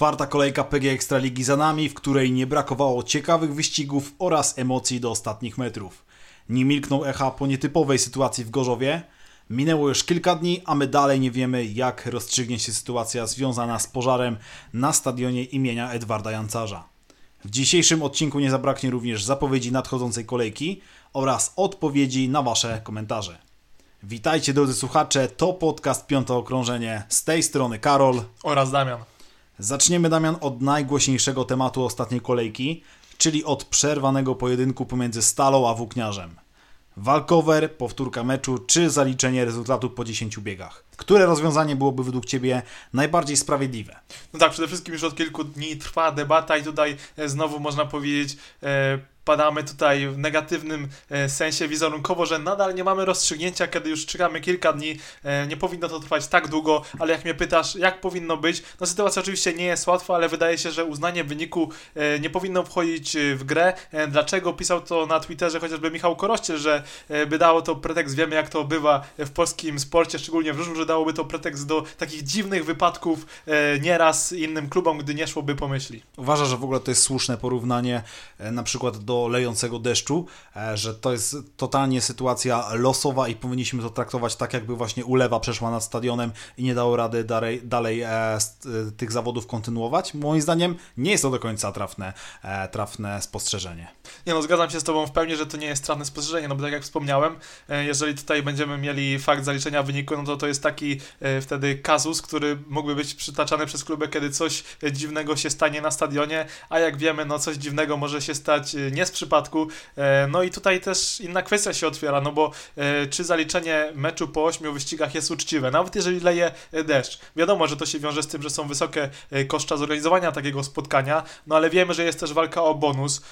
Czwarta kolejka PG Ekstraligi za nami, w której nie brakowało ciekawych wyścigów oraz emocji do ostatnich metrów. Nie milknął echa po nietypowej sytuacji w Gorzowie. Minęło już kilka dni, a my dalej nie wiemy, jak rozstrzygnie się sytuacja związana z pożarem na stadionie imienia Edwarda Jancarza. W dzisiejszym odcinku nie zabraknie również zapowiedzi nadchodzącej kolejki oraz odpowiedzi na Wasze komentarze. Witajcie drodzy słuchacze, to podcast Piąte Okrążenie. Z tej strony Karol oraz Damian. Zaczniemy, Damian, od najgłośniejszego tematu ostatniej kolejki, czyli od przerwanego pojedynku pomiędzy Stalą a Włókniarzem. Walkover, powtórka meczu, czy zaliczenie rezultatu po 10 biegach? Które rozwiązanie byłoby według Ciebie najbardziej sprawiedliwe? No tak, przede wszystkim już od kilku dni trwa debata i tutaj e, znowu można powiedzieć... E, padamy tutaj w negatywnym e, sensie wizerunkowo, że nadal nie mamy rozstrzygnięcia, kiedy już czekamy kilka dni. E, nie powinno to trwać tak długo, ale jak mnie pytasz, jak powinno być, no sytuacja oczywiście nie jest łatwa, ale wydaje się, że uznanie wyniku e, nie powinno wchodzić w grę. Dlaczego? Pisał to na Twitterze chociażby Michał Korościel, że by dało to pretekst, wiemy jak to bywa w polskim sporcie, szczególnie w żużlu, że dałoby to pretekst do takich dziwnych wypadków nieraz innym klubom, gdy nie szłoby pomyśli. Uważa, że w ogóle to jest słuszne porównanie na przykład do lejącego deszczu, e, że to jest totalnie sytuacja losowa i powinniśmy to traktować tak, jakby właśnie ulewa przeszła nad stadionem i nie dało rady dalej, dalej e, e, tych zawodów kontynuować. Moim zdaniem nie jest to do końca trafne, trafne spostrzeżenie. Nie no, zgadzam się z Tobą w pełni, że to nie jest trafne spostrzeżenie, no bo tak jak wspomniałem, jeżeli tutaj będziemy mieli fakt zaliczenia wyniku, no to to jest taki wtedy kazus, który mógłby być przytaczany przez kluby, kiedy coś dziwnego się stanie na stadionie, a jak wiemy, no coś dziwnego może się stać nie z przypadku. E, no i tutaj też inna kwestia się otwiera, no bo e, czy zaliczenie meczu po ośmiu wyścigach jest uczciwe, nawet jeżeli leje deszcz. Wiadomo, że to się wiąże z tym, że są wysokie e, koszta zorganizowania takiego spotkania, no ale wiemy, że jest też walka o bonus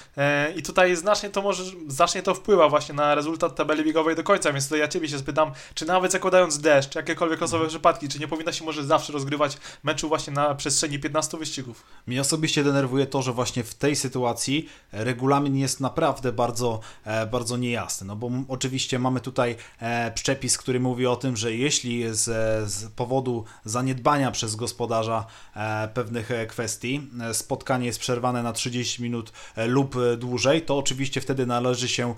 i tutaj znacznie to może, znacznie to wpływa właśnie na rezultat tabeli biegowej do końca, więc tutaj ja Ciebie się spytam, czy nawet zakładając deszcz, jakiekolwiek losowe mhm. przypadki, czy nie powinna się może zawsze rozgrywać meczu właśnie na przestrzeni 15 wyścigów? Mnie osobiście denerwuje to, że właśnie w tej sytuacji regulamin jest naprawdę bardzo, e, bardzo niejasny. No bo oczywiście mamy tutaj e, przepis, który mówi o tym, że jeśli z, z powodu zaniedbania przez gospodarza e, pewnych kwestii spotkanie jest przerwane na 30 minut lub dłużej, to oczywiście wtedy należy się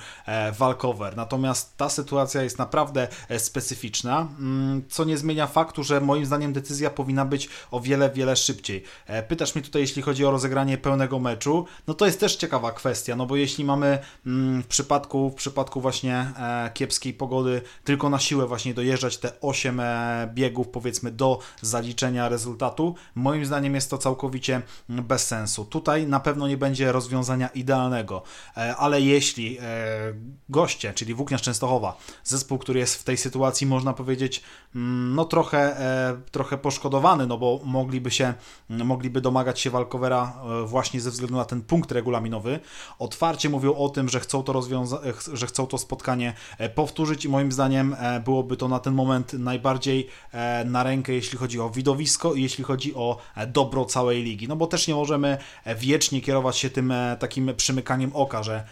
walkover. Natomiast ta sytuacja jest naprawdę specyficzna, mm, co nie zmienia faktu, że moim zdaniem decyzja powinna być o wiele, wiele szybciej. Pytasz mnie tutaj, jeśli chodzi o rozegranie pełnego meczu, no to jest też ciekawa kwestia, no bo jeśli mamy mm, w przypadku, w przypadku właśnie e, kiepskiej pogody tylko na siłę właśnie dojeżdżać te 8 e, biegów powiedzmy do zaliczenia rezultatu, moim zdaniem jest to całkowicie mm, bez sensu. Tutaj na pewno nie będzie rozwiązania idealnego, e, ale jeśli goście, czyli Włókniarz Częstochowa, zespół, który jest w tej sytuacji można powiedzieć mm, no trochę, trochę poszkodowany, no bo mogliby się, mogliby domagać się walkowera właśnie ze względu na ten punkt regulaminowy, otwarcie otwarcie mówią o tym, że chcą to rozwiąza- że chcą to spotkanie e, powtórzyć i moim zdaniem e, byłoby to na ten moment najbardziej e, na rękę, jeśli chodzi o widowisko i jeśli chodzi o dobro całej ligi. No bo też nie możemy wiecznie kierować się tym takim przymykaniem oka, że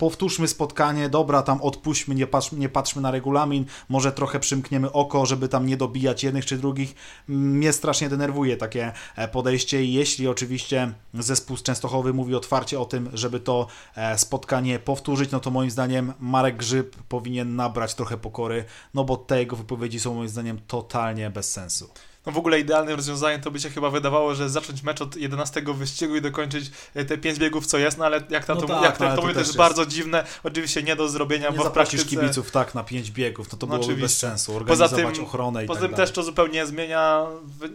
powtórzmy spotkanie, dobra, tam odpuśćmy, nie, patrz, nie patrzmy na regulamin, może trochę przymkniemy oko, żeby tam nie dobijać jednych czy drugich. Mnie strasznie denerwuje takie e, podejście jeśli oczywiście zespół z Częstochowy mówi otwarcie o tym, żeby to e, spotkanie powtórzyć, no to moim zdaniem Marek Grzyb powinien nabrać trochę pokory, no bo te jego wypowiedzi są moim zdaniem totalnie bez sensu no w ogóle idealnym rozwiązaniem to by się chyba wydawało, że zacząć mecz od 11 wyścigu i dokończyć e, te 5 biegów, co jest, no ale jak, no to, tak, jak to, to, to, to jest bardzo dziwne, oczywiście nie do zrobienia, nie bo w praktyce... kibiców tak na 5 biegów, no to no byłoby bez sensu, organizować poza tym, ochronę i Poza tak tym też to zupełnie zmienia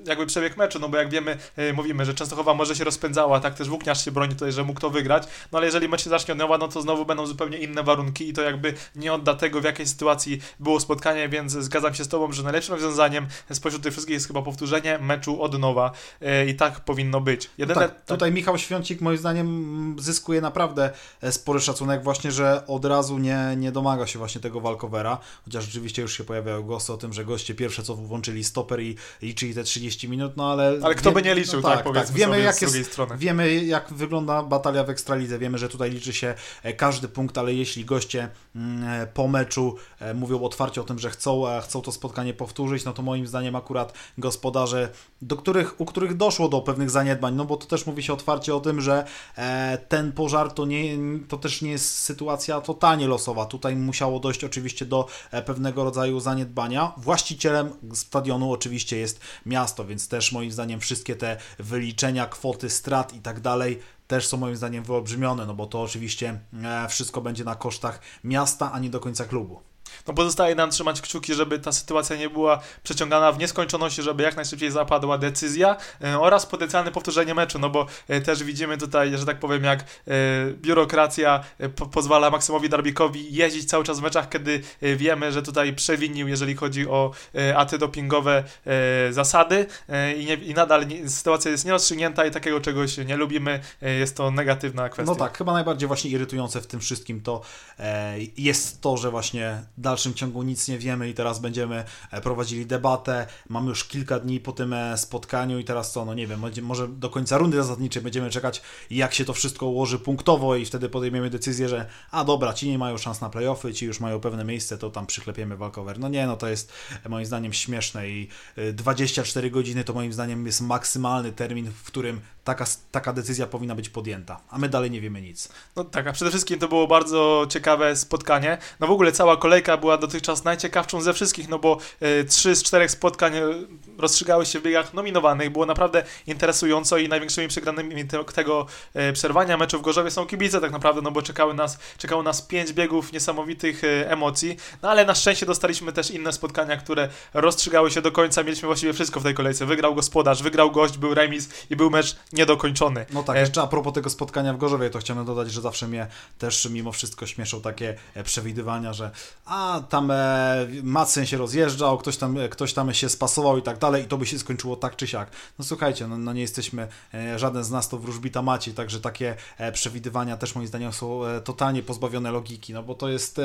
jakby przebieg meczu, no bo jak wiemy, e, mówimy, że Częstochowa może się rozpędzała, tak też Włókniarz się broni tutaj, że mógł to wygrać, no ale jeżeli mecz się zacznie od nowa, no to znowu będą zupełnie inne warunki i to jakby nie odda tego, w jakiej sytuacji było spotkanie, więc zgadzam się z Tobą, że najlepszym rozwiązaniem spośród tych wszystkich jest chyba powtórzenie meczu od nowa e, i tak powinno być. Jedyne, no tak, tutaj Michał Świącik moim zdaniem zyskuje naprawdę e, spory szacunek właśnie, że od razu nie, nie domaga się właśnie tego walkowera, chociaż rzeczywiście już się pojawiają głosy o tym, że goście pierwsze co włączyli stoper i liczyli te 30 minut, no ale... Ale kto wie, by nie liczył, no, tak, tak, tak. Wiemy, jak jest, wiemy jak wygląda batalia w Ekstralidze, wiemy, że tutaj liczy się e, każdy punkt, ale jeśli goście po meczu mówią otwarcie o tym, że chcą, chcą to spotkanie powtórzyć, no to moim zdaniem akurat gospodarze, do których, u których doszło do pewnych zaniedbań, no bo to też mówi się otwarcie o tym, że e, ten pożar to, nie, to też nie jest sytuacja totalnie losowa. Tutaj musiało dojść oczywiście do e, pewnego rodzaju zaniedbania. Właścicielem stadionu oczywiście jest miasto, więc też moim zdaniem wszystkie te wyliczenia, kwoty strat i tak dalej też są moim zdaniem wyolbrzymione, no bo to oczywiście e, wszystko będzie na kosztach miasta, a nie do końca klubu. No pozostaje nam trzymać kciuki, żeby ta sytuacja nie była przeciągana w nieskończoności, żeby jak najszybciej zapadła decyzja e, oraz potencjalne powtórzenie meczu, no bo e, też widzimy tutaj, że tak powiem, jak e, biurokracja po pozwala Maksymowi Darbikowi jeździć cały czas w meczach, kiedy wiemy, że tutaj przewinił, jeżeli chodzi o antydopingowe zasady i, nie, i nadal nie, sytuacja jest nierozstrzygnięta i takiego czegoś nie lubimy, jest to negatywna kwestia. No tak, chyba najbardziej właśnie irytujące w tym wszystkim to jest to, że właśnie dalszym ciągu nic nie wiemy i teraz będziemy e, prowadzili debatę. Mamy już kilka dni po tym e, spotkaniu i teraz co, no nie wiem, może do końca rundy zasadniczej będziemy czekać, jak się to wszystko ułoży punktowo i wtedy podejmiemy decyzję, że a dobra, ci nie mają szans na playoffy, ci już mają pewne miejsce, to tam przyklepiemy walkover. No nie, no to jest e, moim zdaniem śmieszne i 24 godziny to moim zdaniem jest maksymalny termin, w którym taka, taka decyzja powinna być podjęta, a my dalej nie wiemy nic. No tak, a przede wszystkim to było bardzo ciekawe spotkanie. No w ogóle cała kolejka była dotychczas najciekawszą ze wszystkich, no bo e, trzy z czterech spotkań e, rozstrzygały się w biegach nominowanych. Było naprawdę interesująco i największymi przegranymi te, tego e, przerwania meczu w Gorzowie są kibice tak naprawdę, no bo czekały nas, czekało nas pięć biegów niesamowitych emocji, no ale na szczęście dostaliśmy też inne spotkania, które rozstrzygały się do końca. Mieliśmy właściwie wszystko w tej kolejce. Wygrał gospodarz, wygrał gość, był remis i był mecz niedokończony. No tak, jeszcze a propos tego spotkania w Gorzowie, to chciałem dodać, że zawsze mnie też mimo wszystko śmieszą takie przewidywania, że a tam e, Macyn się rozjeżdżał, ktoś tam, e, ktoś tam się spasował i tak dalej i to by się skończyło tak czy siak. No słuchajcie, no, no nie jesteśmy, e, żaden z nas to wróżbita maci, także takie przewidywania też moim zdaniem są totalnie pozbawione logiki, no bo to jest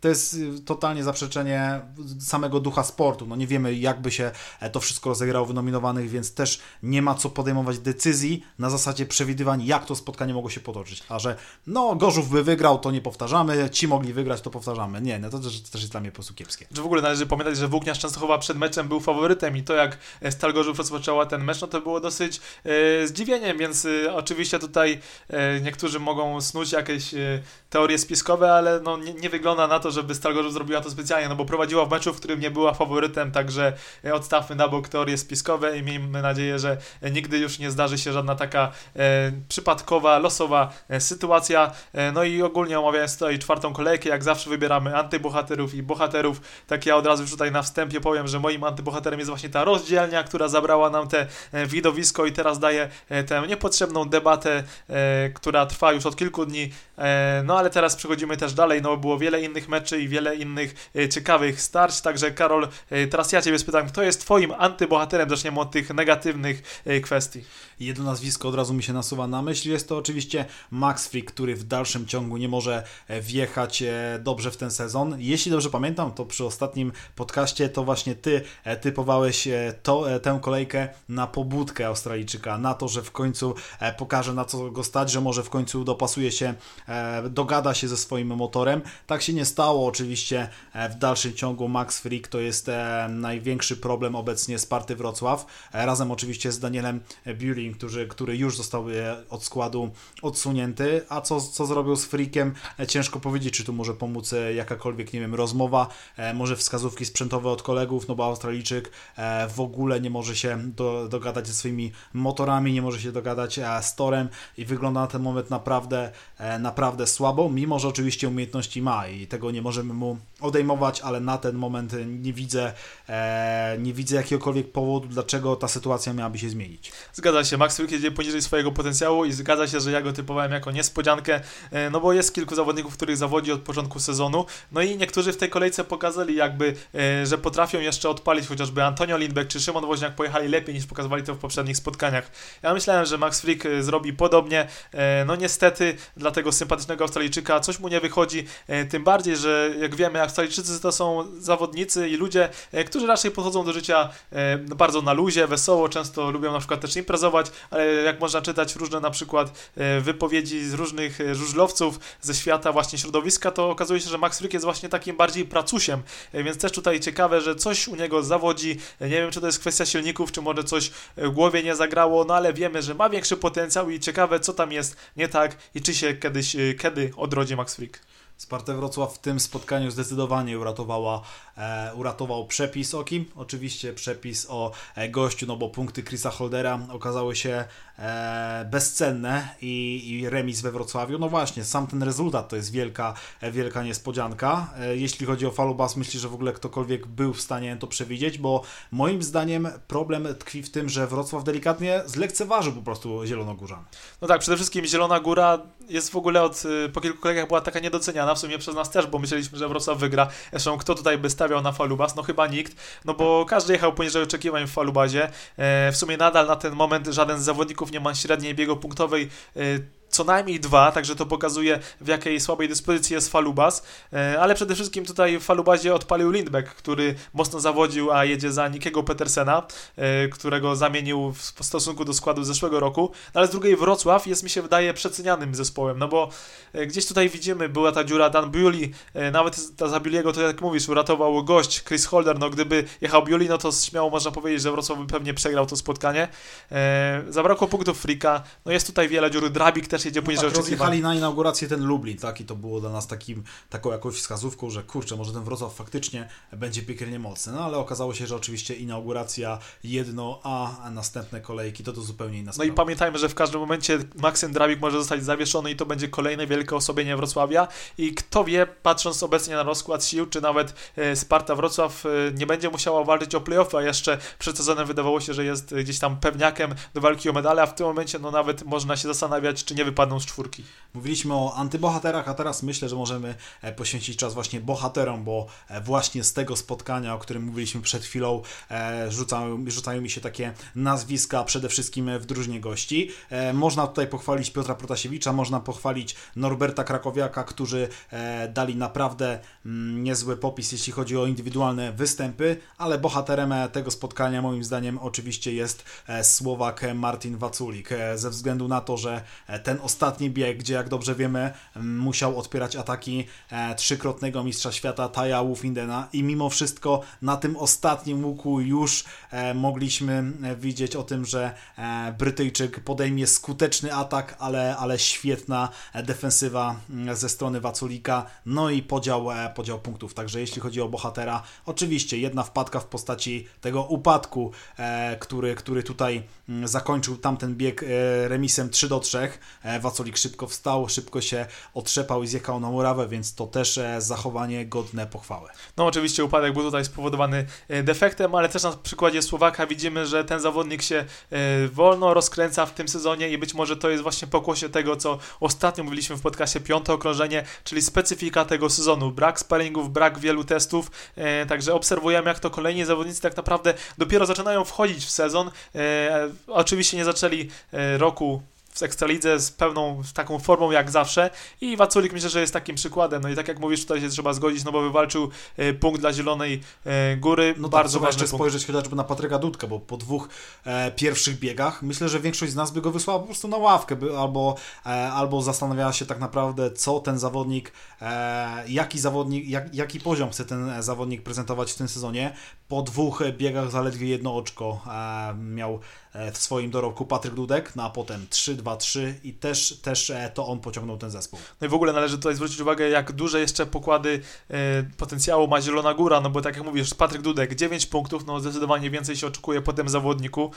to jest y, totalnie zaprzeczenie samego ducha sportu. No nie wiemy, jakby się e, to wszystko rozegrało w nominowanych, więc też nie ma co podejmować decyzji na zasadzie przewidywań, jak to spotkanie mogło się potoczyć. A że no, Gorzów by wygrał, to nie powtarzamy, ci mogli wygrać, to powtarzamy. Nie, no to też, to też jest dla mnie po prostu kiepskie. Że w ogóle należy pamiętać, że Włókniarz Częstochowa przed meczem był faworytem i to, jak Stal Gorzów rozpoczęła ten mecz, no to było dosyć e, zdziwieniem, więc e, oczywiście tutaj e, niektórzy mogą snuć jakieś e, teorie spiskowe, ale no, nie, nie wygląda na to, to, żeby Stal Gorzów zrobiła to specjalnie, no bo prowadziła w meczu, w którym nie była faworytem, także e, odstawmy na bok teorie spiskowe i miejmy nadzieję, że e, nigdy już nie zdarzy się żadna taka e, przypadkowa, losowa e, sytuacja. E, no i ogólnie omawiając tutaj czwartą kolejkę, jak zawsze wybieramy antybohaterów i bohaterów. Tak ja od razu już tutaj na wstępie powiem, że moim antybohaterem jest właśnie ta rozdzielnia, która zabrała nam te e, widowisko i teraz daje tę niepotrzebną debatę, która trwa już od kilku dni. no ale teraz przechodzimy też dalej, no było wiele innych meczów, meczy i wiele innych e, ciekawych starć. Także Karol, e, teraz ja Ciebie spytam, kto jest Twoim antybohaterem? Zaczniemy od tych negatywnych e, kwestii. Jedno nazwisko od razu mi się nasuwa na myśl. Jest to oczywiście Max Frick, który w dalszym ciągu nie może wjechać dobrze w ten sezon. Jeśli dobrze pamiętam, to przy ostatnim podcaście to właśnie Ty typowałeś to, tę kolejkę na pobudkę Australijczyka, na to, że w końcu pokaże na co go stać, że może w końcu dopasuje się, dogada się ze swoim motorem. Tak się nie stało. Oczywiście e, w dalszym ciągu Max Frick to jest e, największy problem obecnie Sparty Wrocław. E, razem oczywiście z Danielem Buring, który, który już został od składu odsunięty. A co, co zrobił z Frickiem? Ciężko powiedzieć, czy tu może pomóc jakakolwiek, nie wiem, rozmowa, może wskazówki sprzętowe od kolegów, no bo Australijczyk w ogóle nie może się do, dogadać ze swoimi motorami, nie może się dogadać z torem i wygląda na ten moment naprawdę, naprawdę słabo, mimo że oczywiście umiejętności ma i tego nie możemy mu odejmować, ale na ten moment nie widzę, e, nie widzę jakiegokolwiek powodu, dlaczego ta sytuacja miałaby się zmienić. Zgadza się, Max Wilk jedzie poniżej swojego potencjału i zgadza się, że ja go typowałem jako niespodziankę, e, no bo jest kilku zawodników, których zawodzi od początku sezonu, no i niektórzy w tej kolejce pokazali jakby, e, że potrafią jeszcze odpalić, chociażby Antonio Lindbeck czy Szymon Woźniak pojechali lepiej niż pokazywali to w poprzednich spotkaniach. Ja myślałem, że Max Frick e, zrobi podobnie, no niestety dla tego sympatycznego Australijczyka coś mu nie wychodzi, tym bardziej, że jak wiemy, Australijczycy to są zawodnicy i ludzie, którzy raczej podchodzą do życia bardzo na luzie, wesoło, często lubią na przykład też imprezować, ale jak można czytać różne na przykład wypowiedzi z różnych żużlowców ze świata właśnie środowiska, to okazuje się, że Max Frick jest właśnie takim bardziej pracusiem, więc też tutaj ciekawe, że coś u niego zawodzi, nie wiem, czy to jest kwestia silników, czy może coś w głowie nie zagrało, no ale wiemy, że ma większy potencjał i ciekawe, co tam jest nie tak i czy się kiedyś, kiedy odrodzi Max Frick. Sparta Wrocław w tym spotkaniu zdecydowanie uratowała, e, uratował przepis o kim? Oczywiście przepis o e, gościu, no bo punkty Chrisa Holdera okazały się bezcenne i, i remis we Wrocławiu. No właśnie, sam ten rezultat to jest wielka, e, wielka niespodzianka. E, jeśli chodzi o Falubas, myślę, że w ogóle ktokolwiek był w stanie to przewidzieć, bo moim zdaniem problem tkwi w tym, że Wrocław delikatnie zlekceważył po prostu Zielonogórzan. No tak, przede wszystkim Zielona Góra jest w ogóle od, y, po kilku kolegach była taka niedoceniana, w sumie przez nas też, bo myśleliśmy, że Wrocław wygra. Zresztą kto tutaj by stawiał na Falubas? No chyba nikt, no bo każdy jechał poniżej oczekiwań w Falubazie. E, w sumie nadal na ten moment żaden z zawodników nie ma średniej biegu punktowej e, co najmniej dwa, także to pokazuje w jakiej słabej dyspozycji jest Falubas, e, ale przede wszystkim tutaj w Falubazie odpalił Lindbeck, który mocno zawodził, a jedzie za Nikiego Petersena, e, którego zamienił w stosunku do składu zeszłego roku, no ale z drugiej Wrocław jest mi się wydaje przecenianym zespołem, no bo e, gdzieś tutaj widzimy, była ta dziura Dan Bewley, nawet ta za Bewley'ego, to jak mówisz, uratował gość Chris Holder, no gdyby jechał Bewley, no to śmiało można powiedzieć, że Wrocław by pewnie przegrał to spotkanie. Zabrakło punktów Frika, no jest tutaj wiele dziur, Drabik też jedzie poniżej no tak, rozjechali na inaugurację ten Lublin, tak? I to było dla nas takim, taką jakąś wskazówką, że kurczę, może ten Wrocław faktycznie będzie piekielnie mocny. No ale okazało się, że oczywiście inauguracja jedno, a następne kolejki to to zupełnie inna sprawa. No i pamiętajmy, że w każdym momencie Maksym Drabik może zostać zawieszony i to będzie kolejne wielkie osobienie Wrocławia. I kto wie, patrząc obecnie na rozkład sił, czy nawet e, Sparta Wrocław e, nie będzie musiała walczyć o playoffy, a jeszcze przed sezonem wydawało się, że jest gdzieś tam pewniakiem do walki o medale, a w tym momencie no nawet można się zastanawiać, czy nie wypadną z czwórki. Mówiliśmy o antybohaterach, a teraz myślę, że możemy e, poświęcić czas właśnie bohaterom, bo e, właśnie z tego spotkania, o którym mówiliśmy przed chwilą, e, rzucają, rzucają mi się takie nazwiska, przede wszystkim w drużynie gości. Można tutaj pochwalić Piotra Protasiewicza, można pochwalić Norberta Krakowiaka, którzy dali naprawdę mm, niezły popis, jeśli chodzi o indywidualne występy, ale bohaterem tego spotkania moim zdaniem oczywiście jest Słowak Martin Waculik, ze względu na to, że ten ostatni bieg, gdzie jak dobrze wiemy musiał odpierać ataki e, trzykrotnego mistrza świata Taja Wufindena i mimo wszystko na tym ostatnim łuku już e, mogliśmy e, widzieć o tym, że Brytyjczyk podejmie skuteczny atak, ale, ale świetna defensywa mm, ze strony Waculika, no i podział, podział punktów. Także jeśli chodzi o bohatera, oczywiście jedna wpadka w postaci tego upadku, który, który tutaj mm, zakończył tamten bieg remisem 3 do 3. Wacolik szybko wstał, szybko się otrzepał i zjechał na murawę, więc to też e, zachowanie godne pochwały. No oczywiście upadek był tutaj spowodowany e, defektem, ale też na przykładzie Słowaka widzimy, że ten zawodnik się e, wolno rozkręca w tym sezonie i być może to jest właśnie pokłosie tego, co ostatnio mówiliśmy w podcastie piąte okrążenie, czyli specyfika tego sezonu. Brak sparingów, brak wielu testów, także obserwujemy jak to kolejni zawodnicy tak naprawdę dopiero zaczynają wchodzić w sezon. Oczywiście nie zaczęli roku w Ekstralidze z pełną taką formą jak zawsze i Waculik myślę, że jest takim przykładem. No i tak jak mówisz, tutaj się trzeba zgodzić, no bo wywalczył e, punkt dla Zielonej e, Góry. No bardzo tak, ważny jeszcze punkt. spojrzeć chociażby na Patryka Dudka, bo po dwóch e, pierwszych biegach myślę, że większość z nas by go wysłała po prostu na ławkę, by, albo, e, albo zastanawiała się tak naprawdę, co ten zawodnik, e, jaki zawodnik, jak, jaki poziom chce ten zawodnik prezentować w tym sezonie. Po dwóch biegach zaledwie jedno oczko e, miał E, w swoim dorobku Patryk Dudek, no a potem 3-2-3 i też, też e, to on pociągnął ten zespół. No i w ogóle należy tutaj zwrócić uwagę, jak duże jeszcze pokłady e, potencjału ma Zielona Góra, no bo tak jak mówisz, Patryk Dudek 9 punktów, no zdecydowanie więcej się oczekuje po tym zawodniku.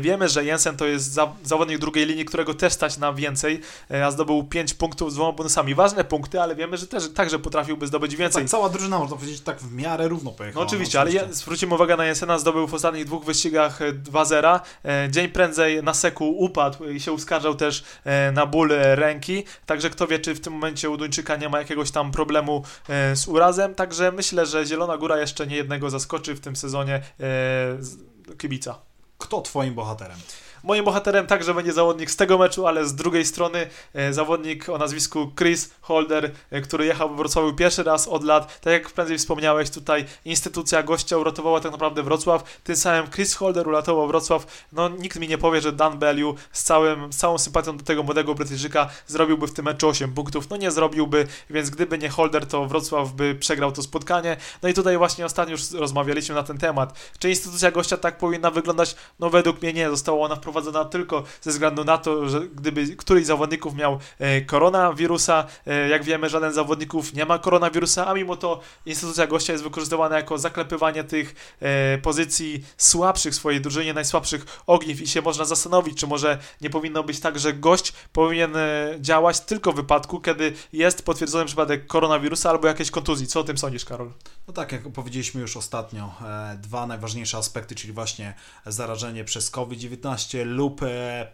wiemy, że Jensen to jest za, zawodnik drugiej linii, którego też stać na więcej, a zdobył 5 punktów z dwoma bonusami. Ważne punkty, ale wiemy, że też także potrafił zdobyć więcej. Tak, cała drużyna, można powiedzieć, tak w miarę równo pojechała. No oczywiście, no, oczywiście. ale zwrócimy uwagę na Jensena, zdobył w ostatnich dwóch wyścigach 2-0, dzień prędzej na seku upadł i się uskarżał też e, na ból ręki, także kto wie, czy w tym momencie u Duńczyka nie ma jakiegoś tam problemu e, z urazem, także myślę, że Zielona Góra jeszcze nie jednego zaskoczy w tym sezonie e, kibica. Kto twoim bohaterem? Moim bohaterem także będzie zawodnik z tego meczu, ale z drugiej strony e, zawodnik o nazwisku Chris Holder, e, który jechał w Wrocławiu pierwszy raz od lat. Tak jak prędzej wspomniałeś, tutaj instytucja gościa uratowała tak naprawdę Wrocław. Tym samym Chris Holder uratował Wrocław. No nikt mi nie powie, że Dan Bellew z, całym, z całą sympatią do tego młodego Brytyjczyka zrobiłby w tym meczu 8 punktów. No nie zrobiłby, więc gdyby nie Holder, to Wrocław by przegrał to spotkanie. No i tutaj właśnie ostatnio już rozmawialiśmy na ten temat. Czy instytucja gościa tak powinna wyglądać? No według mnie nie. Została ona wprowadzona tylko ze względu na to, że gdyby któryś z zawodników miał e, koronawirusa, e, jak wiemy, żaden z zawodników nie ma koronawirusa, a mimo to instytucja gościa jest wykorzystywana jako zaklepywanie tych e, pozycji słabszych w swojej drużynie, najsłabszych ogniw i się można zastanowić, czy może nie powinno być tak, że gość powinien działać tylko w wypadku, kiedy jest potwierdzony przypadek koronawirusa albo jakiejś kontuzji. Co o tym sądzisz, Karol? No tak, jak powiedzieliśmy już ostatnio, dwa najważniejsze aspekty, czyli właśnie zarażenie przez COVID-19 lub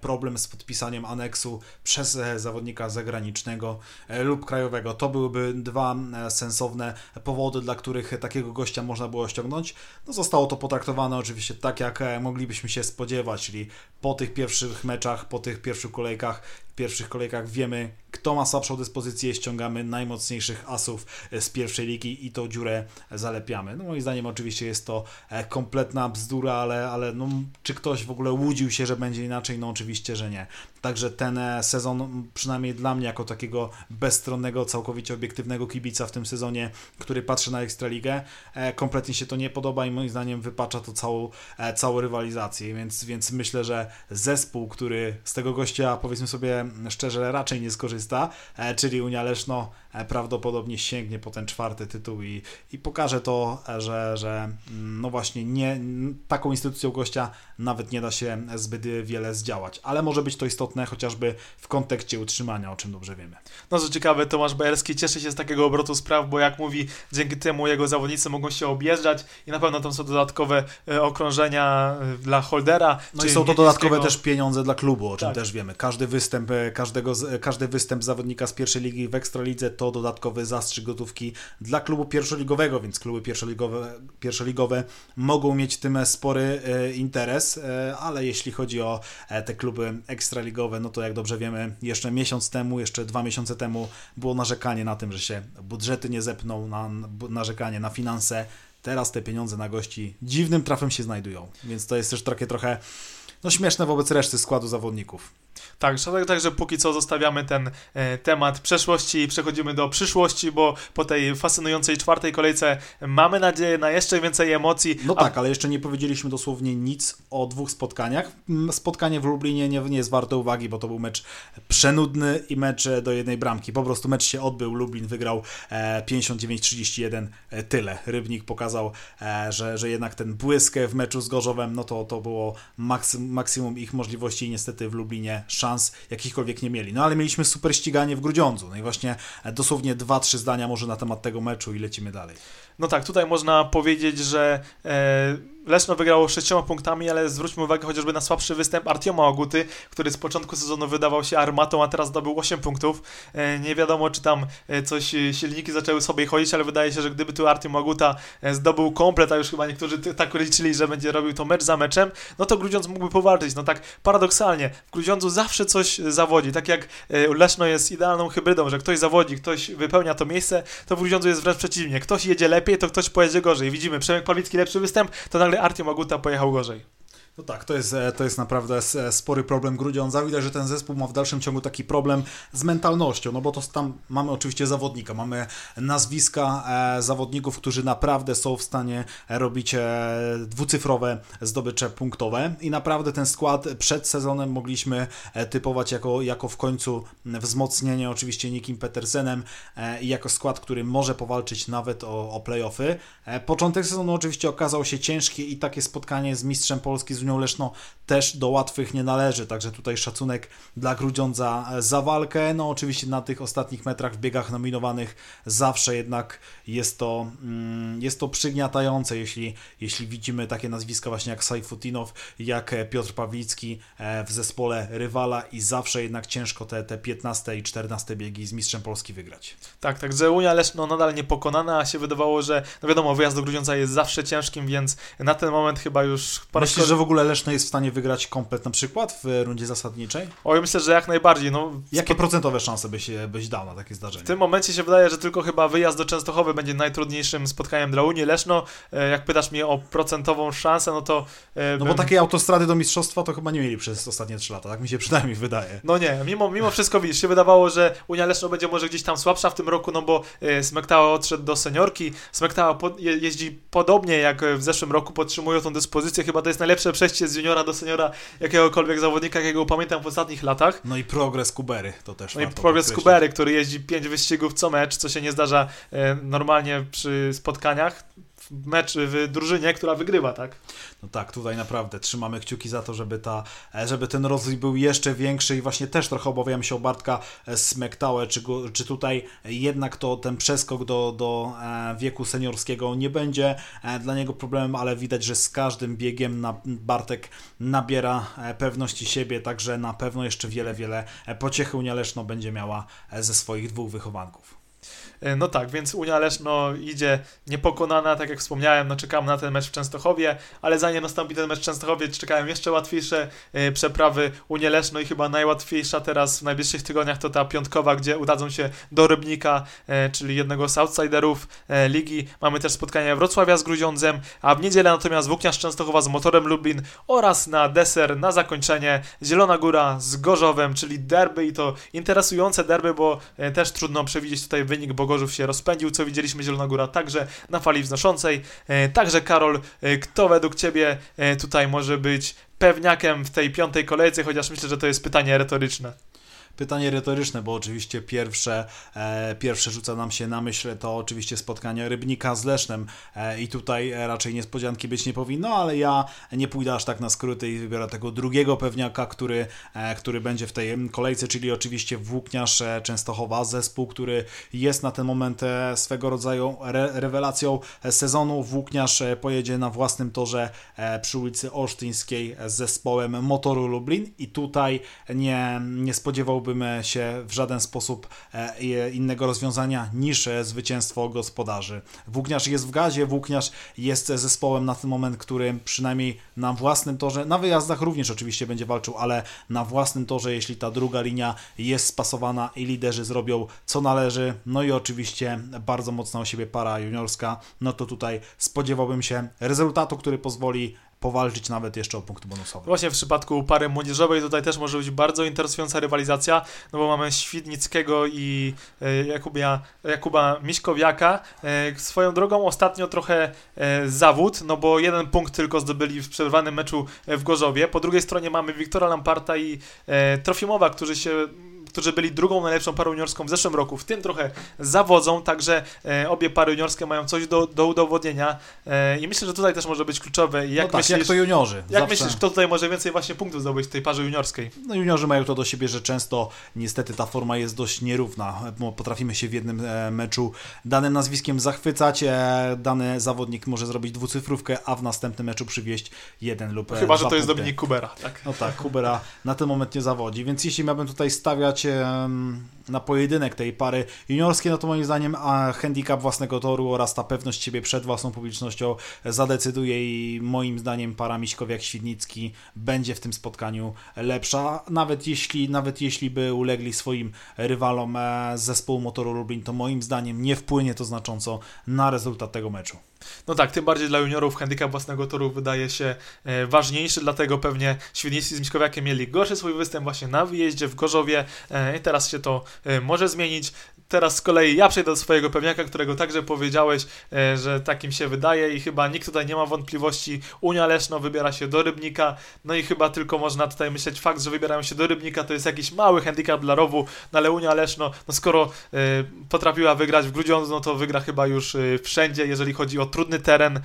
problem z podpisaniem aneksu przez e, zawodnika zagranicznego e, lub krajowego. To byłyby dwa e, sensowne powody, dla których takiego gościa można było ściągnąć. No, zostało to potraktowane oczywiście tak, jak moglibyśmy się spodziewać, czyli po tych pierwszych meczach, po tych pierwszych kolejkach w pierwszych kolejkach wiemy, kto ma słabszą dyspozycję, ściągamy najmocniejszych asów z pierwszej ligi i tą dziurę zalepiamy. No moim zdaniem oczywiście jest to e, kompletna bzdura, ale, ale no, czy ktoś w ogóle łudził się, że będzie inaczej? No oczywiście, że nie. Także ten e, sezon, przynajmniej dla mnie, jako takiego bezstronnego, całkowicie obiektywnego kibica w tym sezonie, który patrzy na Ekstraligę, e, kompletnie się to nie podoba i moim zdaniem wypacza to całą, całą rywalizację, więc, więc myślę, że zespół, który z tego gościa, powiedzmy sobie, szczerze raczej nie skorzysta, e, czyli Unia Leszno e, prawdopodobnie sięgnie po ten czwarty tytuł i, i pokaże to, e, że, że mm, no właśnie nie, taką instytucją gościa nawet nie da się zbyt wiele zdziałać, ale może być to istotne chociażby w kontekście utrzymania, o czym dobrze wiemy. No co ciekawe, Tomasz Bajerski cieszy się z takiego obrotu spraw, bo jak mówi, dzięki temu jego zawodnicy mogą się objeżdżać i na pewno tam są dodatkowe okrążenia dla holdera. No i są to dodatkowe też pieniądze dla klubu, o czym tak. też wiemy. Każdy występ każdego, każdy występ zawodnika z pierwszej ligi w Ekstralidze to dodatkowy zastrzyk gotówki dla klubu pierwszoligowego, więc kluby pierwszoligowe, pierwszoligowe mogą mieć tym spory e, interes, e, ale jeśli chodzi o e, te kluby ekstraligowe, no to jak dobrze wiemy, jeszcze miesiąc temu, jeszcze dwa miesiące temu było narzekanie na tym, że się budżety nie zepną, na, narzekanie na finanse. Teraz te pieniądze na gości dziwnym trafem się znajdują, więc to jest też takie trochę no, śmieszne wobec reszty składu zawodników. Tak, także póki co zostawiamy ten e, temat przeszłości i przechodzimy do przyszłości, bo po tej fascynującej czwartej kolejce mamy nadzieję na jeszcze więcej emocji. No a... tak, ale jeszcze nie powiedzieliśmy dosłownie nic o dwóch spotkaniach. Mm, spotkanie w Lublinie nie, nie jest warte uwagi, bo to był mecz przenudny i mecz e, do jednej bramki. Po prostu mecz się odbył, Lublin wygrał e, 59-31, e, tyle. Rybnik pokazał, że, że jednak ten błysk w meczu z Gorzowem, no to, to było maksym, maksimum ich możliwości i niestety w Lublinie szans jakichkolwiek nie mieli. No ale mieliśmy super ściganie w Grudziądzu. No i właśnie e, dosłownie dwa, trzy zdania może na temat tego meczu i lecimy dalej. No tak, tutaj można powiedzieć, że e, Leszno wygrało sześcioma punktami, ale zwróćmy uwagę chociażby na słabszy występ Artioma Oguty, który z początku sezonu wydawał się armatą, a teraz zdobył 8 punktów. E, nie wiadomo, czy tam e, coś e, silniki zaczęły sobie chodzić, ale wydaje się, że gdyby tu Artiom Oguta zdobył komplet, a już chyba niektórzy tak liczyli, że będzie robił to mecz za meczem, no to Grudziądz mógłby powalczyć. No tak paradoksalnie, w Grudziądzu zawsze coś zawodzi. Tak jak Leszno jest idealną hybrydą, że ktoś zawodzi, ktoś wypełnia to miejsce, to w Grudziądzu jest wręcz przeciwnie. Ktoś jedzie lepiej, to ktoś pojedzie gorzej. Widzimy, Przemek Pawlicki lepszy występ, to nagle Artyom Aguta pojechał gorzej. No tak, to jest, e, to jest naprawdę e, spory problem Grudziądza. Widać, że ten zespół ma w dalszym ciągu taki problem z mentalnością, no bo to tam mamy oczywiście zawodnika, mamy nazwiska e, zawodników, którzy naprawdę są w stanie robić dwucyfrowe zdobycze punktowe i naprawdę ten skład przed sezonem mogliśmy typować jako, jako w końcu wzmocnienie oczywiście Nikim Petersenem i jako skład, który może powalczyć nawet o, o playoffy. początek sezonu oczywiście okazał się ciężki i takie spotkanie z mistrzem Polski z Unią Leszno też do łatwych nie należy, także tutaj szacunek dla Grudziądza za walkę. No oczywiście na tych ostatnich metrach w biegach nominowanych zawsze jednak jest to, mm, jest to przygniatające, jeśli, jeśli widzimy takie nazwiska właśnie jak Sajfutinow, jak Piotr Pawlicki e, w zespole rywala i zawsze jednak ciężko te, te 15 i 14 biegi z mistrzem Polski wygrać. Tak, także Unia Leszno nadal niepokonana, a się wydawało, że no wiadomo, wyjazd do Grudziądza jest zawsze ciężkim, więc na ten moment chyba już... Myślisz, że w ogóle ogóle Leszno jest w stanie wygrać komplet na przykład w rundzie zasadniczej? O, ja myślę, że jak najbardziej. No, Jakie procentowe szanse byś, byś dał na takie zdarzenie? W tym momencie się wydaje, że tylko chyba wyjazd do Częstochowy będzie najtrudniejszym spotkaniem dla Unii. Leszno, e, jak pytasz mnie o procentową szansę, no to... E, no bo takie autostrady do mistrzostwa to chyba nie mieli przez ostatnie trzy lata, tak mi się przynajmniej wydaje. No nie, mimo, mimo wszystko widzisz, się wydawało, że Unia Leszno będzie może gdzieś tam słabsza w tym roku, no bo e, Smektała odszedł do seniorki, Smektała po, je, jeździ podobnie jak w zeszłym roku, podtrzymują tą dyspozycję, chyba to jest najlepsze przejście z juniora do seniora jakiegokolwiek zawodnika, jakiego pamiętam w ostatnich latach. No i progres Kubery, to też No i progres Kubery, który jeździ pięć wyścigów co mecz, co się nie zdarza e, normalnie przy spotkaniach mecz w drużynie, która wygrywa, tak? No tak, tutaj naprawdę trzymamy kciuki za to, żeby, ta, e, żeby ten rozwój był jeszcze większy i właśnie też trochę obawiam się o Bartka Smektałę, czy, czy tutaj jednak to ten przeskok do, do e, wieku seniorskiego nie będzie e, dla niego problemem, ale widać, że z każdym biegiem na Bartek nabiera pewności siebie, także na pewno jeszcze wiele, wiele pociechy Unia Leszno będzie miała ze swoich dwóch wychowanków. E, no tak, więc Unia Leszno idzie niepokonana, tak jak wspomniałem, no czekamy na ten mecz w Częstochowie, ale zanim nastąpi ten mecz w Częstochowie, czekają jeszcze łatwiejsze e, przeprawy Unia Leszno i chyba najłatwiejsza teraz w najbliższych tygodniach to ta piątkowa, gdzie udadzą się do Rybnika, e, czyli jednego z outsiderów ligi. Mamy też spotkanie Wrocławia z Gruziądzem, a w niedzielę natomiast Włókniarz Częstochowa z Motorem Lublin oraz na deser, na zakończenie Zielona Góra z Gorzowem, czyli derby i to interesujące derby, bo też trudno przewidzieć tutaj wynik, bo Gorzów się rozpędził, co widzieliśmy Zielona Góra także na fali wznoszącej. E, także Karol, e, kto według Ciebie e, tutaj może być pewniakiem w tej piątej kolejce, chociaż myślę, że to jest pytanie retoryczne. Pytanie retoryczne, bo oczywiście pierwsze, e, pierwsze rzuca nam się na myśl to oczywiście spotkanie Rybnika z Lesznem e, i tutaj raczej niespodzianki być nie powinno, ale ja nie pójdę aż tak na skróty i wybiorę tego drugiego pewniaka, który, e, który będzie w tej kolejce, czyli oczywiście Włókniarz e, Częstochowa, zespół, który jest na ten moment e, swego rodzaju re, rewelacją sezonu. Włókniarz e, pojedzie na własnym torze przy ulicy Olsztyńskiej z zespołem Motoru Lublin i tutaj nie, nie spodziewał spodziewałbym się w żaden sposób e, innego rozwiązania niż e, zwycięstwo gospodarzy. Włókniarz jest w gazie, Włókniarz jest zespołem na ten moment, który przynajmniej na własnym torze, na wyjazdach również oczywiście będzie walczył, ale na własnym torze, jeśli ta druga linia jest spasowana i liderzy zrobią co należy, no i oczywiście bardzo mocna o siebie para juniorska, no to tutaj spodziewałbym się rezultatu, który pozwoli powalczyć nawet jeszcze o punkt bonusowy. Właśnie w przypadku pary młodzieżowej tutaj też może być bardzo interesująca rywalizacja, no bo mamy Świdnickiego i e, Jakubia, Jakuba Miśkowiaka. E, swoją drogą ostatnio trochę e, zawód, no bo jeden punkt tylko zdobyli w przerwanym meczu w Gorzowie. Po drugiej stronie mamy Wiktora Lamparta i Trofimowa, którzy się którzy byli drugą najlepszą parą juniorską w zeszłym roku, w tym trochę zawodzą, także e, obie pary juniorskie mają coś do, do udowodnienia e, i myślę, że tutaj też może być kluczowe. Jak, no tak, myślisz, jak to juniorzy. Jak Zawsze. myślisz, kto tutaj może więcej właśnie punktów zdobyć w tej parze juniorskiej? No juniorzy mają to do siebie, że często niestety ta forma jest dość nierówna. Potrafimy się w jednym e, meczu danym nazwiskiem zachwycać, dany zawodnik może zrobić dwucyfrówkę, a w następnym meczu przywieźć jeden lub Chyba, że to jest Dominik Kubera, tak? No tak, Kubera na ten moment nie zawodzi, więc jeśli miałbym tutaj stawiać na pojedynek tej pary juniorskiej, no to moim zdaniem a handicap własnego toru oraz ta pewność siebie przed własną publicznością zadecyduje i moim zdaniem para Miśkowiak-Świdnicki będzie w tym spotkaniu lepsza. Nawet jeśli, nawet jeśli by ulegli swoim rywalom e, z zespołu Motoru Lublin, to moim zdaniem nie wpłynie to znacząco na rezultat tego meczu. No tak, tym bardziej dla juniorów handicap własnego toru wydaje się e, ważniejszy, dlatego pewnie Świdnicki z Miśkowiakiem mieli gorszy swój występ właśnie na wyjeździe w Gorzowie e, i teraz się to e, może zmienić. Teraz z kolei ja przejdę do swojego pewniaka, którego także powiedziałeś, e, że takim się wydaje i chyba nikt tutaj nie ma wątpliwości. Unia Leszno wybiera się do Rybnika, no i chyba tylko można tutaj myśleć fakt, że wybierają się do Rybnika, to jest jakiś mały handicap dla Rowu, no ale Unia Leszno, no skoro y, potrafiła wygrać w Grudziądzu, no to wygra chyba już y, wszędzie, jeżeli chodzi o trudny teren.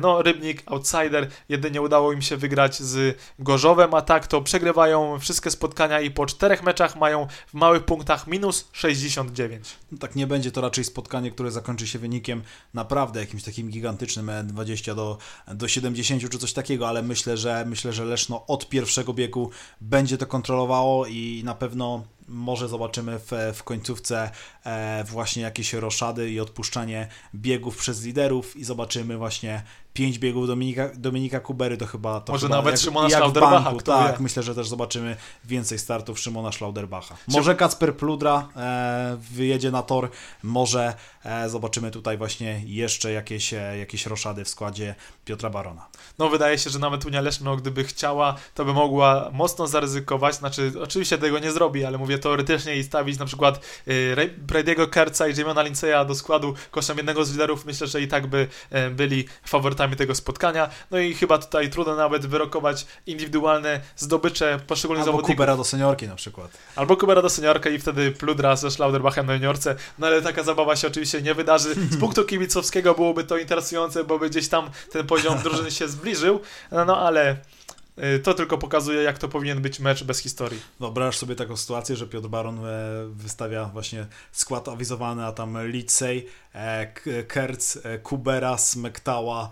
No Rybnik, outsider, jedynie udało im się wygrać z Gorzowem, a tak to przegrywają wszystkie spotkania i po czterech meczach mają w małych punktach minus 69. No tak nie będzie to raczej spotkanie, które zakończy się wynikiem naprawdę jakimś takim gigantycznym 20 e, do, do 70 czy coś takiego, ale myślę, że myślę, że Leszno od pierwszego biegu będzie to kontrolowało i na pewno może zobaczymy w, w końcówce e, właśnie jakieś roszady i odpuszczanie biegów przez liderów i zobaczymy właśnie pięć biegów Dominika, Dominika Kubery, to chyba to Może chyba nawet jak, Szymona jak Schlauderbacha, banku, Tak, wie. myślę, że też zobaczymy więcej startów Szymona Schlauderbacha. Może Kacper Pludra e, wyjedzie na tor, może e, zobaczymy tutaj właśnie jeszcze jakieś, e, jakieś roszady w składzie Piotra Barona. No wydaje się, że nawet Unia Leszno, gdyby chciała, to by mogła mocno zaryzykować, znaczy oczywiście tego nie zrobi, ale mówię teoretycznie i stawić na przykład y, Ray- Brady'ego Kerca i Jamiona Linceya do składu kosztem jednego z liderów, myślę, że i tak by e, byli faworytami tego spotkania. No i chyba tutaj trudno nawet wyrokować indywidualne zdobycze poszczególnych Albo zawodników. Kubera do seniorki na przykład. Albo Kubera do seniorka i wtedy Pludra ze Schlauderbachem na juniorce. No ale taka zabawa się oczywiście nie wydarzy. Z punktu kibicowskiego byłoby to interesujące, bo by gdzieś tam ten poziom drużyny się zbliżył. No ale y, to tylko pokazuje, jak to powinien być mecz bez historii. Wyobraź sobie taką sytuację, że Piotr Baron e, wystawia właśnie skład awizowany, a tam Licej, e, K- Kerc, e, Kubera, Smektała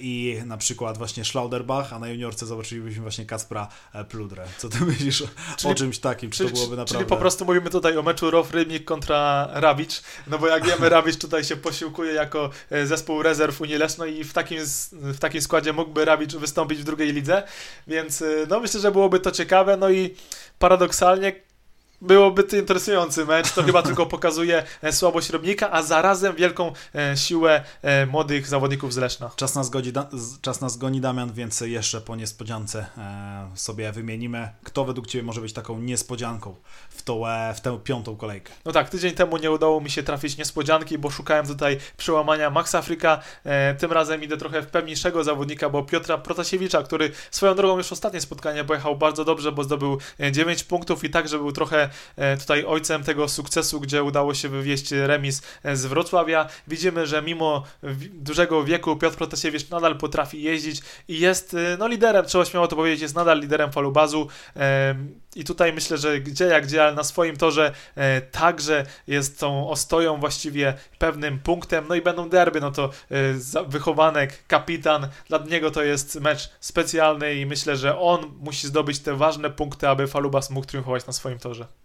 i na przykład właśnie Schlauderbach, a na juniorce zobaczylibyśmy właśnie Kacpra e, Pludrę. Co ty myślisz o Czyli- czymś takim? Czy Czyli, to byłoby naprawdę... czyli po prostu mówimy tutaj o meczu Row Rybnik kontra Rabicz, no bo jak wiemy Rabicz tutaj się posiłkuje jako zespół rezerw Unii Leszno i w takim, w takim składzie mógłby Rabicz wystąpić w drugiej lidze, więc e, no myślę, że byłoby to ciekawe, no i paradoksalnie byłoby to interesujący mecz, to chyba tylko pokazuje e, słabość Rybnika, a zarazem wielką e, siłę e, młodych zawodników z Leszna. Czas nas, godzi, czas nas goni, Damian, więc jeszcze po niespodziance sobie wymienimy, kto według Ciebie może być taką niespodzianką w, e, w tę piątą kolejkę. No tak, tydzień temu nie udało mi się trafić niespodzianki, bo szukałem tutaj przełamania Max Afryka. Tym razem idę trochę w pewniejszego zawodnika, bo Piotra Protasiewicza, który swoją drogą już ostatnie spotkanie pojechał bardzo dobrze, bo zdobył e, 9 punktów i także był trochę tutaj ojcem tego sukcesu, gdzie udało się wywieźć remis e, z Wrocławia. Widzimy, że mimo dużego wieku Piotr Protasiewicz nadal potrafi jeździć i jest e, no, liderem, trzeba śmiało to powiedzieć, jest nadal liderem falubazu. E, I tutaj myślę, że gdzie jak gdzie, ale na swoim torze e, także jest tą ostoją właściwie pewnym punktem, no i będą derby, no to e, wychowanek, kapitan, dla niego to jest mecz specjalny i myślę, że on musi zdobyć te ważne punkty, aby Falubas mógł triumfować na swoim torze.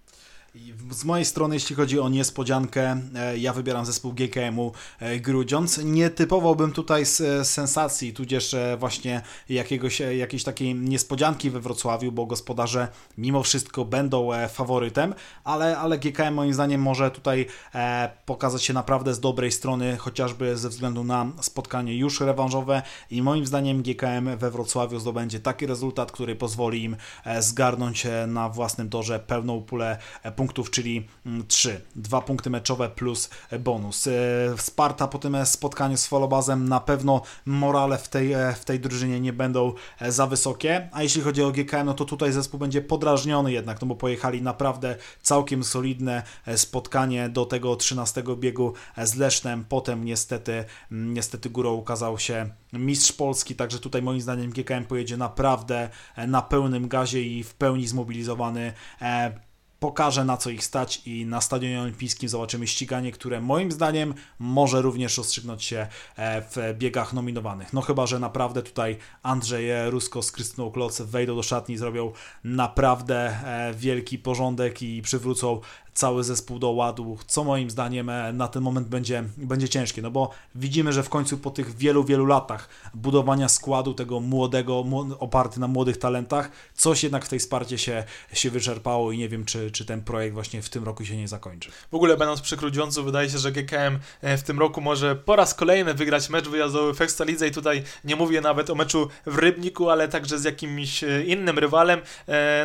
Z mojej strony, jeśli chodzi o niespodziankę, e, ja wybieram zespół GKM-u e, Grudziądz. Nie typowałbym tutaj z sensacji, tudzież e, właśnie jakiegoś, jakiejś takiej niespodzianki we Wrocławiu, bo gospodarze mimo wszystko będą faworytem, ale, ale GKM moim zdaniem może tutaj pokazać się naprawdę z dobrej strony, chociażby ze względu na spotkanie już rewanżowe i moim zdaniem GKM we Wrocławiu zdobędzie taki rezultat, który pozwoli im zgarnąć na własnym torze pełną pulę e, punktów, czyli 3. Dwa punkty meczowe plus e, bonus. E, Sparta po tym e, spotkaniu z Folobazem na pewno morale w tej, w tej drużynie nie będą za wysokie, a jeśli chodzi o GKM, no to tutaj zespół będzie podrażniony jednak, no bo pojechali naprawdę całkiem solidne spotkanie do tego 13 biegu z Lesznem, potem niestety, mm, niestety górą ukazał się mistrz Polski, także tutaj moim zdaniem GKM pojedzie naprawdę na pełnym gazie i w pełni zmobilizowany pokaże na co ich stać i na Stadionie Olimpijskim zobaczymy ściganie, które moim zdaniem może również rozstrzygnąć się e, w biegach nominowanych. No chyba, że naprawdę tutaj Andrzej Rusko z Krystyną Kloc wejdą do szatni i zrobią naprawdę e, wielki porządek i przywrócą cały zespół do ładu, co moim zdaniem e, na ten moment będzie, będzie ciężkie, no bo widzimy, że w końcu po tych wielu, wielu latach budowania składu tego młodego, mł- oparty na młodych talentach, coś jednak w tej Sparcie się, się wyczerpało i nie wiem, czy, czy ten projekt właśnie w tym roku się nie zakończy. W ogóle będąc przy Grudziądzu, wydaje się, że GKM e, w tym roku może po raz kolejny wygrać mecz wyjazdowy w Ekstralidze i tutaj nie mówię nawet o meczu w Rybniku, ale także z jakimś e, innym rywalem.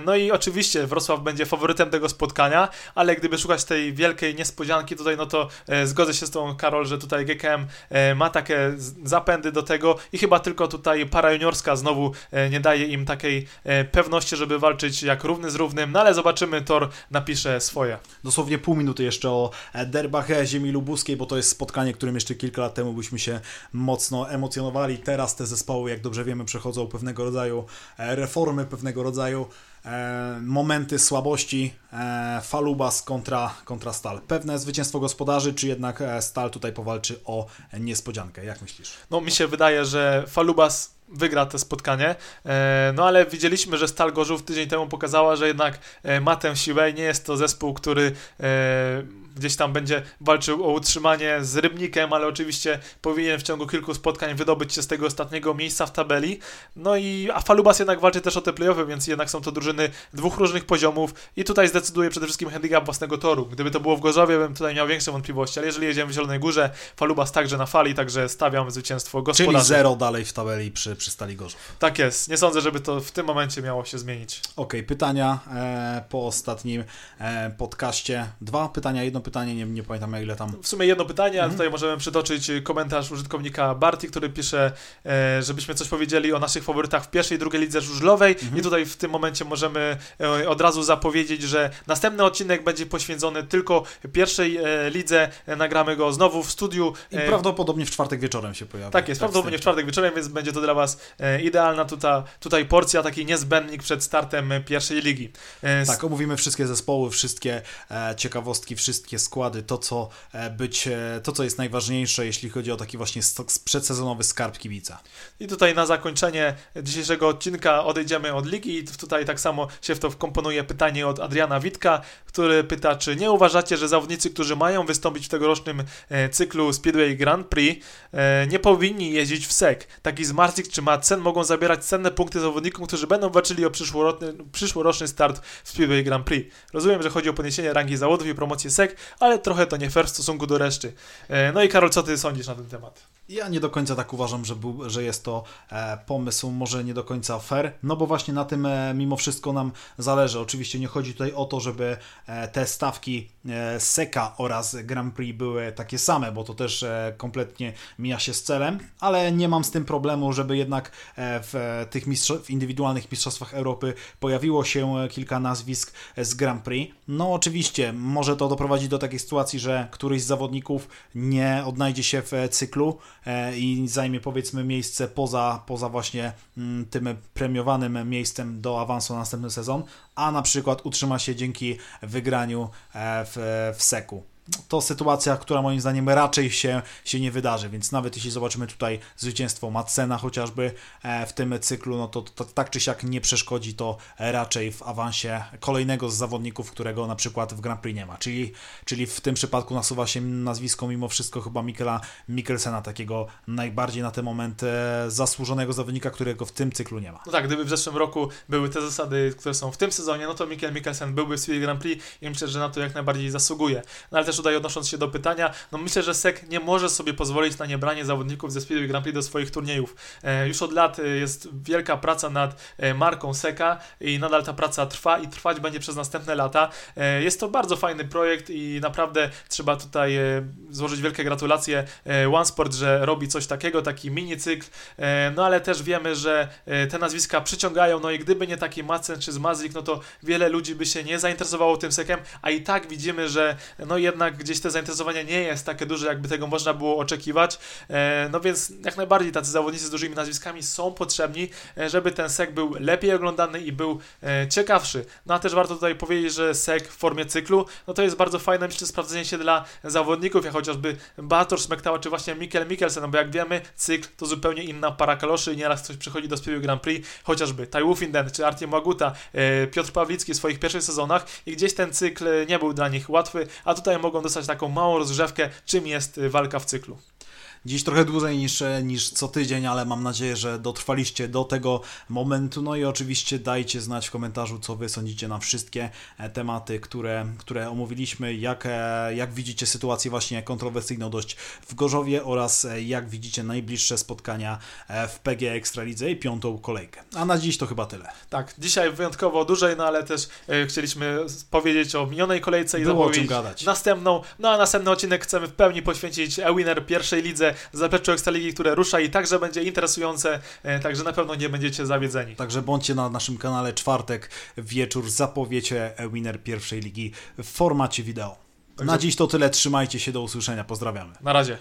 No i oczywiście Wrocław będzie faworytem tego spotkania, ale gdyby szukać tej wielkiej niespodzianki tutaj, no to e, zgodzę się z tą Karol, że tutaj GKM e, ma takie zapędy do tego i chyba tylko tutaj para juniorska znowu e, nie daje im takiej pewności, żeby walczyć jak równy z równym, no ale zobaczymy, Tor napisze swoje. Dosłownie pół minuty jeszcze o derbach ziemi lubuskiej, bo to jest spotkanie, którym jeszcze kilka lat temu byśmy się mocno emocjonowali. Teraz te zespoły, jak dobrze wiemy, przechodzą pewnego rodzaju reformy, pewnego rodzaju momenty słabości. E, Falubas kontra, kontra Stal. Pewne zwycięstwo gospodarzy, czy jednak e, Stal tutaj powalczy o niespodziankę? Jak myślisz? No mi się wydaje, że Falubas wygra to spotkanie, e, no ale widzieliśmy, że Stal Gorzów tydzień temu pokazała, że jednak e, ma tę siłę i nie jest to zespół, który e, gdzieś tam będzie walczył o utrzymanie z Rybnikiem, ale oczywiście powinien w ciągu kilku spotkań wydobyć się z tego ostatniego miejsca w tabeli. No i a Falubas jednak walczy też o te playoffy, więc jednak są to drużyny dwóch różnych poziomów i tutaj zdecyduje przede wszystkim handicap własnego toru. Gdyby to było w Gorzowie, bym tutaj miał większe wątpliwości, ale jeżeli jedziemy w Zielonej Górze, Falubas także na fali, także stawiam zwycięstwo gospodarzy. Czyli zero dalej w tabeli przy, przy Stali Gorzów. Tak jest. Nie sądzę, żeby to w tym momencie miało się zmienić. Okej, okay, pytania e, po ostatnim e, podcaście. Dwa pytania, jedno pytanie, nie, nie pamiętam ile tam. W sumie jedno pytanie, mhm. ale tutaj możemy przytoczyć komentarz użytkownika Barty, który pisze, e, żebyśmy coś powiedzieli o naszych faworytach w pierwszej i drugiej lidze żużlowej mhm. i tutaj w tym momencie możemy e, od razu zapowiedzieć, że następny odcinek będzie poświęcony tylko pierwszej e, lidze, e, nagramy go znowu w studiu. I prawdopodobnie w czwartek wieczorem się pojawi. Tak jest, tak prawdopodobnie w czwartek wieczorem, więc będzie to dla Was idealna tutaj, tutaj porcja, taki niezbędnik przed startem pierwszej ligi. Tak, omówimy wszystkie zespoły, wszystkie ciekawostki, wszystkie składy, to co być, to co jest najważniejsze, jeśli chodzi o taki właśnie przedsezonowy skarb kibica. I tutaj na zakończenie dzisiejszego odcinka odejdziemy od ligi i tutaj tak samo się w to wkomponuje pytanie od Adriana Witka, który pyta, czy nie uważacie, że zawodnicy, którzy mają wystąpić w tegorocznym e, cyklu Speedway Grand Prix, e, nie powinni jeździć w SEC. Taki Zmarzik czy Madsen mogą zabierać cenne punkty zawodnikom, którzy będą walczyli o przyszłoroczny, przyszłoroczny start w Speedway Grand Prix. Rozumiem, że chodzi o podniesienie rangi zawodów i promocję SEC, ale trochę to nie fair w stosunku do reszty. E, no i Karol, co ty sądzisz na ten temat? Ja nie do końca tak uważam, że, był, że jest to e, pomysł może nie do końca fair, no bo właśnie na tym e, mimo wszystko nam zależy. Oczywiście nie chodzi tutaj o to, żeby e, te stawki e, Seka oraz Grand Prix były takie same, bo to też e, kompletnie mija się z celem, ale nie mam z tym problemu, żeby jednak e, w tych w indywidualnych mistrzostwach Europy pojawiło się kilka nazwisk z Grand Prix. No oczywiście może to doprowadzić do takiej sytuacji, że któryś z zawodników nie odnajdzie się w cyklu, i zajmie powiedzmy miejsce poza, poza właśnie mm, tym premiowanym miejscem do awansu na następny sezon, a na przykład utrzyma się dzięki wygraniu e, w, w Seku to sytuacja, która moim zdaniem raczej się, się nie wydarzy, więc nawet jeśli zobaczymy tutaj zwycięstwo Madsena chociażby e, w tym cyklu, no to, to, tak czy siak nie przeszkodzi to raczej w awansie kolejnego z zawodników, którego na przykład w Grand Prix nie ma, czyli, czyli w tym przypadku nasuwa się nazwisko mimo wszystko chyba Mikela Mikkelsena, takiego najbardziej na ten moment e, zasłużonego zawodnika, którego w tym cyklu nie ma. No tak, gdyby w zeszłym roku były te zasady, które są w tym sezonie, no to Mikkel Mikkelsen byłby w Grand Prix i myślę, że na to jak najbardziej zasługuje. No ale też tutaj odnosząc się do pytania, no myślę, że SEC nie może sobie pozwolić na niebranie zawodników ze Speedway Grand Prix do swoich turniejów. E, już od lat e, jest wielka praca nad e, marką SECA i nadal ta praca trwa i trwać będzie przez następne lata. Jest to bardzo fajny projekt i naprawdę trzeba tutaj złożyć wielkie gratulacje OneSport, że robi coś takiego, taki mini cykl, no ale też wiemy, że te nazwiska przyciągają, no i gdyby nie taki Macen czy Zmazik, no to wiele ludzi by się nie zainteresowało tym sekiem, a i tak widzimy, że no jednak jednak gdzieś te zainteresowanie nie jest takie duże, jakby tego można było oczekiwać. E, no więc jak najbardziej tacy zawodnicy z dużymi nazwiskami są potrzebni, e, żeby ten SEK był lepiej oglądany i był e, ciekawszy. No a też warto tutaj powiedzieć, że SEK w formie cyklu, no to jest bardzo fajne, myślę, sprawdzenie się dla zawodników, jak chociażby Bator Smektała, czy właśnie Mikkel Mikkelsen, no bo jak wiemy, cykl to zupełnie inna para kaloszy i nieraz ktoś przychodzi do Spielu Grand Prix, chociażby Tai Wufinden, czy Artie Maguta, Piotr Pawlicki w swoich pierwszych sezonach i gdzieś ten cykl nie był dla nich łatwy, a tutaj mogą mogą dostać taką małą rozgrzewkę, czym jest y, walka w cyklu. Dziś trochę dłużej niż, niż co tydzień, ale mam nadzieję, że dotrwaliście do tego momentu. No i oczywiście dajcie znać w komentarzu, co wy sądzicie na wszystkie e, tematy, które, które omówiliśmy, jak, e, jak widzicie sytuację właśnie kontrowersyjną dość w Gorzowie oraz e, jak widzicie najbliższe spotkania w PG Ekstralidze i piątą kolejkę. A na dziś to chyba tyle. Tak, dzisiaj wyjątkowo dłużej, no ale też chcieliśmy powiedzieć o minionej kolejce i Było gadać. następną. No a następny odcinek chcemy w pełni poświęcić e-winner pierwszej lidze zapleczu Ekstraligi, które rusza i także będzie interesujące, e, także na pewno nie będziecie zawiedzeni. Także bądźcie na naszym kanale czwartek wieczór, zapowiecie winner pierwszej ligi w formacie wideo. Także... Na dziś to tyle, trzymajcie się, do usłyszenia, pozdrawiamy. Na razie.